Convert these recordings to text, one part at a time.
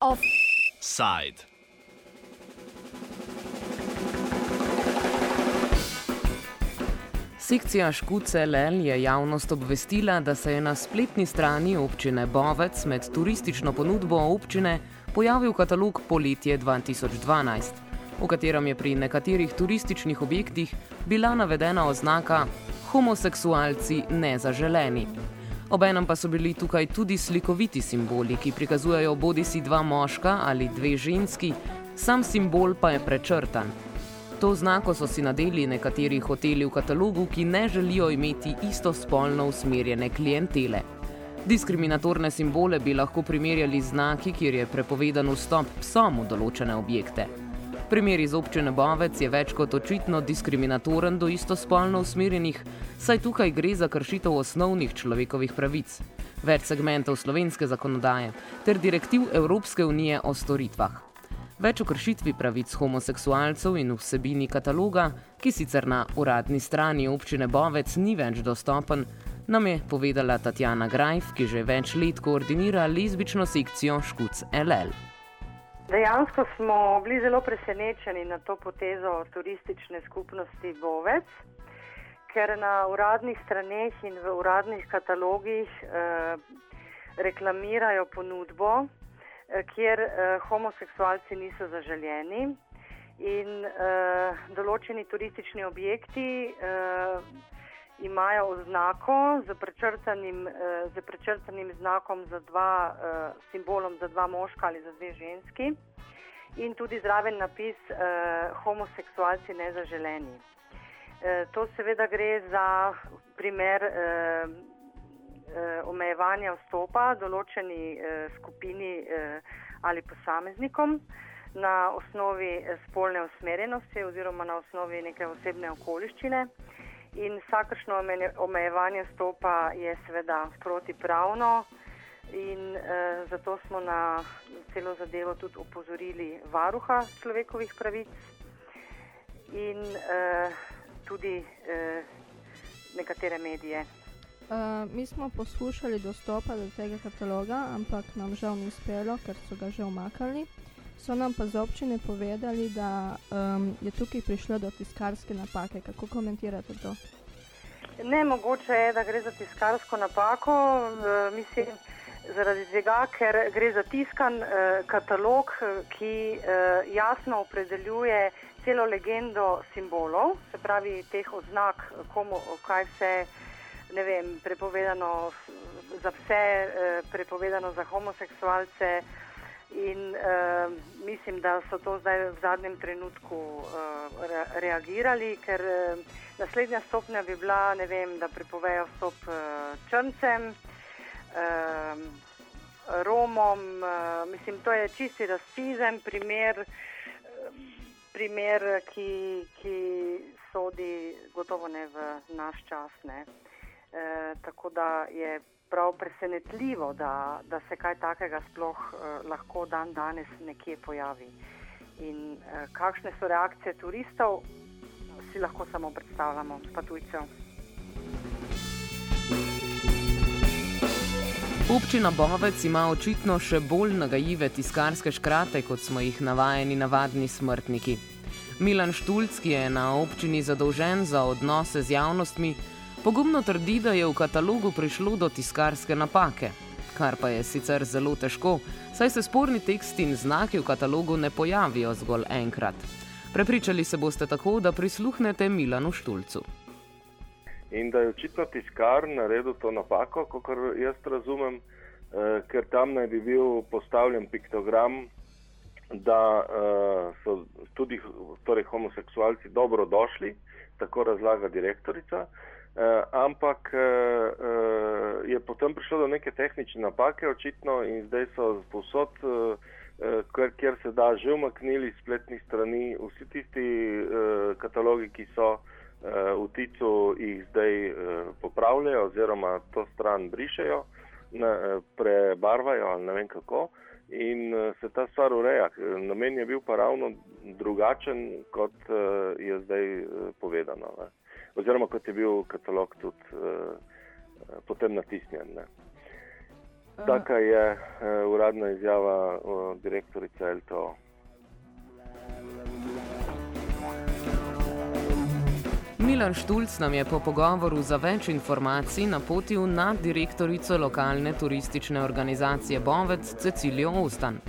Offside. Sekcija Škuce Lel je javnost obvestila, da se je na spletni strani občine Bovec med turistično ponudbo občine pojavil katalog Poletje 2012, v katerem je pri nekaterih turističnih objektih bila navedena oznaka Homoseksualci nezaželeni. Obenem pa so bili tukaj tudi slikoviti simboli, ki prikazujejo bodi si dva moška ali dve ženski, sam simbol pa je prečrtan. To znako so si nadeli nekateri hoteli v katalogu, ki ne želijo imeti istospolno usmerjene klientele. Diskriminatorne simbole bi lahko primerjali z znaki, kjer je prepovedan vstop psom v določene objekte. Primer iz občine Bovec je več kot očitno diskriminatoren do istospolno usmerjenih, saj tukaj gre za kršitev osnovnih človekovih pravic, več segmentov slovenske zakonodaje ter direktiv Evropske unije o storitvah. Več o kršitvi pravic homoseksualcev in vsebini kataloga, ki sicer na uradni strani občine Bovec ni več dostopen, nam je povedala Tatjana Grajf, ki že več let koordinira lezbično sekcijo Škuc LL. Dejansko smo bili zelo presenečeni na to potezo turistične skupnosti Bovec, ker na uradnih straneh in v uradnih katalogih eh, reklamirajo ponudbo, eh, kjer eh, homoseksualci niso zaželjeni in eh, določeni turistični objekti eh, imajo oznako z prečrtanim, eh, z prečrtanim znakom za dva, eh, simbolom za dva moška ali za dve ženski in tudi zraven napis eh, homoseksualci nezaželeni. Eh, to seveda gre za primer eh, eh, omejevanja vstopa določeni eh, skupini eh, ali posameznikom na osnovi eh, spolne usmerjenosti oziroma na osnovi neke osebne okoliščine. In vsakršno omejevanje stopa je seveda protipravno, in eh, zato smo na celo zadevo tudi upozorili varuha človekovih pravic in eh, tudi eh, nekatere medije. Uh, mi smo poskušali dostopati do tega kataloga, ampak nam žal ni uspelo, ker so ga že omakali. So nam pa z občine povedali, da um, je tukaj prišlo do tiskarske napake. Kako komentirate to? Ne, mogoče je, da gre za tiskarsko napako. Uh, mislim, zaradi tega, ker gre za tiskan uh, katalog, ki uh, jasno opredeljuje celo legendo simbolov, se pravi teh oznak, komu, kaj vse ne vem, prepovedano za vse, prepovedano za homoseksualce. In uh, mislim, da so to zdaj v zadnjem trenutku uh, re reagirali, ker uh, naslednja stopnja bi bila, vem, da prepovejo vstop uh, črncem, uh, Romom. Uh, mislim, to je čisti rasizem, primer, uh, primer ki, ki sodi gotovo ne v naš čas. Ne. Uh, tako da je prav presenetljivo, da, da se kaj takega sploh uh, lahko dan danes nekje pojavi. In uh, kakšne so reakcije turistov, si lahko samo predstavljamo, pa tujcev. Občina Bovec ima očitno še bolj nagajive tiskarske škrate, kot smo jih navajeni navadni smrtniki. Milan Štulc, ki je na občini zadolžen za odnose z javnostmi, Pogumno trdi, da je v katalogu prišlo do tiskarske napake, kar pa je sicer zelo težko, saj se sporni teksti in znaki v katalogu ne pojavijo zgolj enkrat. Prepričali se boste tako, da prisluhnete Milanu Štulcu. In da je očitno tiskar naredil to napako, kot jaz razumem, eh, ker tam naj bi bil postavljen piktogram, da eh, so tudi torej, homoseksualci dobrodošli, tako razlaga direktorica. Uh, ampak uh, uh, je potem prišlo do neke tehnične napake, očitno, in zdaj so posod, uh, uh, kjer se da, že umaknili spletnih strani, vsi tisti uh, katalogi, ki so uh, v Ticu, jih zdaj uh, popravljajo, oziroma to stran brišejo, ne, prebarvajo ali ne vem kako. in uh, se ta stvar ureja. Namen je bil pa ravno drugačen, kot uh, je zdaj uh, povedano, ne? Oziroma kot je bil katalog tudi uh, potem natisnjen. Ne? Taka je uh, uradna izjava uh, direktorice LTO. Milan Štulc nam je po pogovoru za več informacij napotil na direktorico lokalne turistične organizacije Bovec Cecilijo Ostan,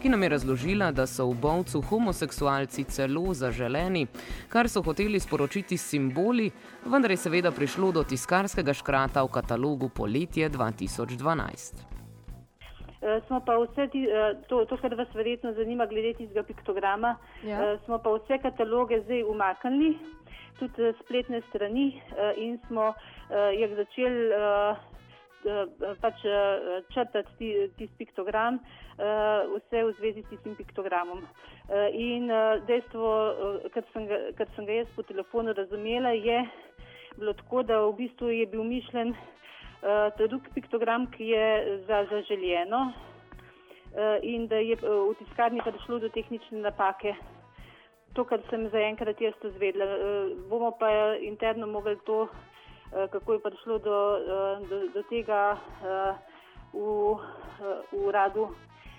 ki nam je razložila, da so v Bovcu homoseksualci celo zaželeni, kar so hoteli sporočiti s simboli, vendar je seveda prišlo do tiskarskega škrata v katalogu Poletje 2012. Uh, smo pa vse, ti, uh, to, to, kar vas verjetno zanima, glede tistega piktograma, ja. uh, smo pa vse kataloge zdaj umaknili tudi eh, spletne strani in smo jih začeli pač, uh, črtati tisti piktogram, uh, vse v zvezi s tem piktogramom. In dejstvo, kar, sem sem ga jaz po telefonu razumela, je bilo tako, da v bistvu je bil mišljen uh, drug piktogram, ki je za zaželjeno. In da je v tiskarni prišlo do tehnične napake, to, kar sem zaenkrat jaz izvedela. Uh, bomo pa interno mogli to, kako je prišlo do, uh, do, do tega uh, v, v uradu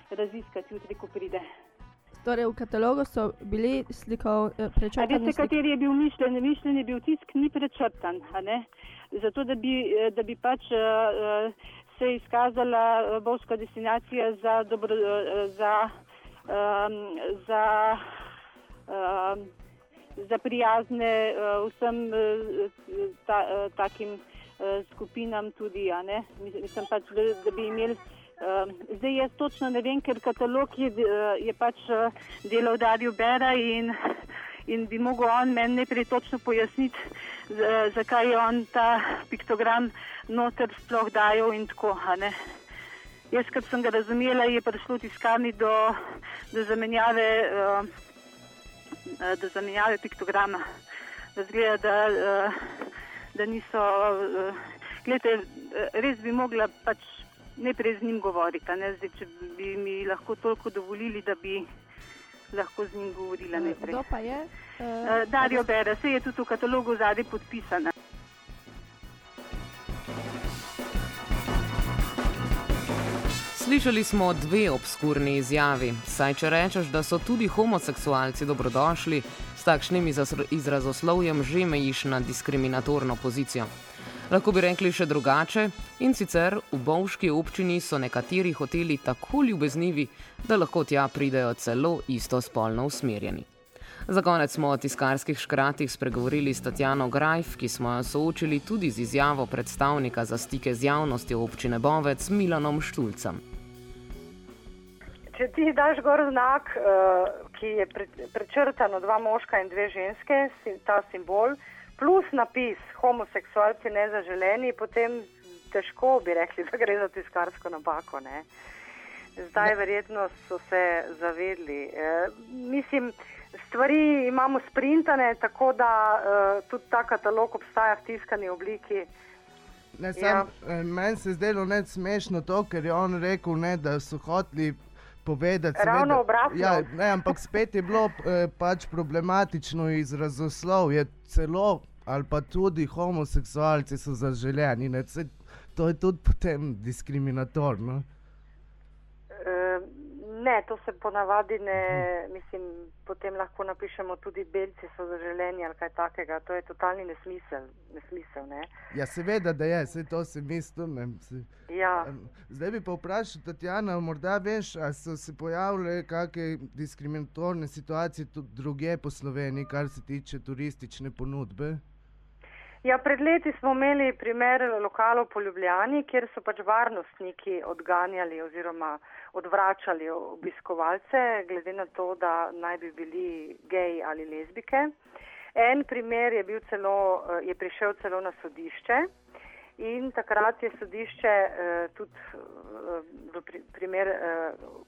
raziskati, jutri, ko pride. Torej, v katalogu so bili slikov prečrtani. Veste, kateri je bil mišljen? Mišljen je bil tisk, ni prečrtan. Zato, da bi, da bi pač uh, se izkazala bovska destinacija za, dobro, uh, za, um, za uh, za prijazne uh, vsem uh, ta, uh, takim skupinam tudi. Mislim pač, da, da bi imeli. Zdaj jaz točno ne vem, ker katalog je, je pač delal Darju Bera in, in bi mogel on meni najprej točno pojasniti, zakaj je on ta piktogram noter sploh dajal in tako. Jaz, kot sem ga razumela, je prišlo tiskarni do, do zamenjave. Uh, Eh, do zamenjave piktograma. Da, zgleda, da, eh, da niso, eh, gledajte, res bi mogla pač najprej z njim govoriti. Zdaj, če bi mi lahko toliko dovolili, da bi lahko z njim govorila najprej. Kdo pa je? Uh, Dario Bera, se je tudi v katalogu zadaj podpisana. Slišali smo dve obskurni izjavi. Saj, če rečeš, da so tudi homoseksualci dobrodošli, s takšnim izrazoslovjem že mejiš na diskriminatorno pozicijo. Lahko bi rekli še drugače, in sicer v Bovški občini so nekateri hoteli tako ljubeznivi, da lahko tja pridejo celo istospolno usmerjeni. Za konec smo o tiskarskih škratih spregovorili s Tatjano Grajf, ki smo jo soočili tudi z izjavo predstavnika za stike z javnostjo občine Bovec Milanom Štulcem če ti daš gor znak, uh, ki je pre, prečrtano dva moška in dve ženske, ta simbol, plus napis homoseksualci nezaželeni, potem težko bi rekli, da gre za tiskarsko napako. Ne? Zdaj verjetno so se zavedli. E, mislim, stvari imamo sprintane, tako da uh, tudi ta katalog obstaja v tiskani obliki. Ne, sam, ja. Meni se je zdelo ne smešno to, ker je on rekel, ne, da so hoteli povedati. Ravno obratno. Ja, ne, ampak spet je bilo eh, pač problematično izrazoslov, je celo ali pa tudi homoseksualci so zaželjeni. Ne, to je tudi potem diskriminatorno. Ne, to se ponavadi ne, mislim, potem lahko napišemo tudi belci so zaželeni ali kaj takega. To je totalni nesmisel. nesmisel ne. Ja, seveda, da je, vse to se mislim. Ja. Zdaj bi pa vprašal, Tatjana, morda veš, ali so se pojavile kakšne diskriminatorne situacije tudi druge po Sloveniji, kar se tiče turistične ponudbe? Ja, pred leti smo imeli primer lokalov po Ljubljani, kjer so pač varnostniki odganjali oziroma odvračali obiskovalce, glede na to, da naj bi bili geji ali lezbike. En primer je, celo, eh, je prišel celo na sodišče in takrat je sodišče eh, tudi eh, v primer,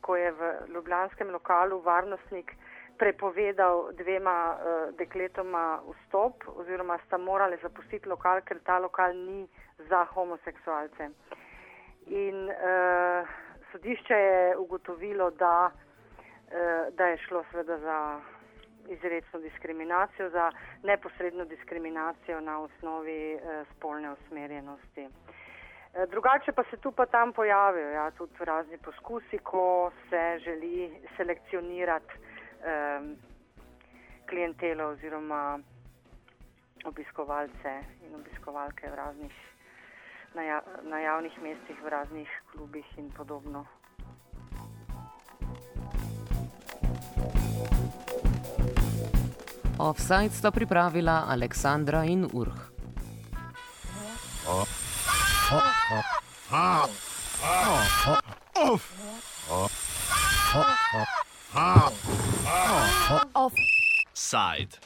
ko je v ljubljanskem lokalu varnostnik prepovedal dvema dekletoma vstop oziroma sta morali zapustiti lokal, ker ta lokal ni za homoseksualce. In uh, sodišče je ugotovilo, da, uh, da je šlo seveda za izredno diskriminacijo, za neposredno diskriminacijo na osnovi uh, spolne usmerjenosti. Drugače pa se tu pa tam pojavijo ja, tudi razni poskusi, ko se želi selekcionirati um, klientelo oziroma obiskovalce in obiskovalke v raznih, na, ja, na javnih mestih, v raznih klubih in podobno. Offside sta pripravila Aleksandra in Urh. Offside.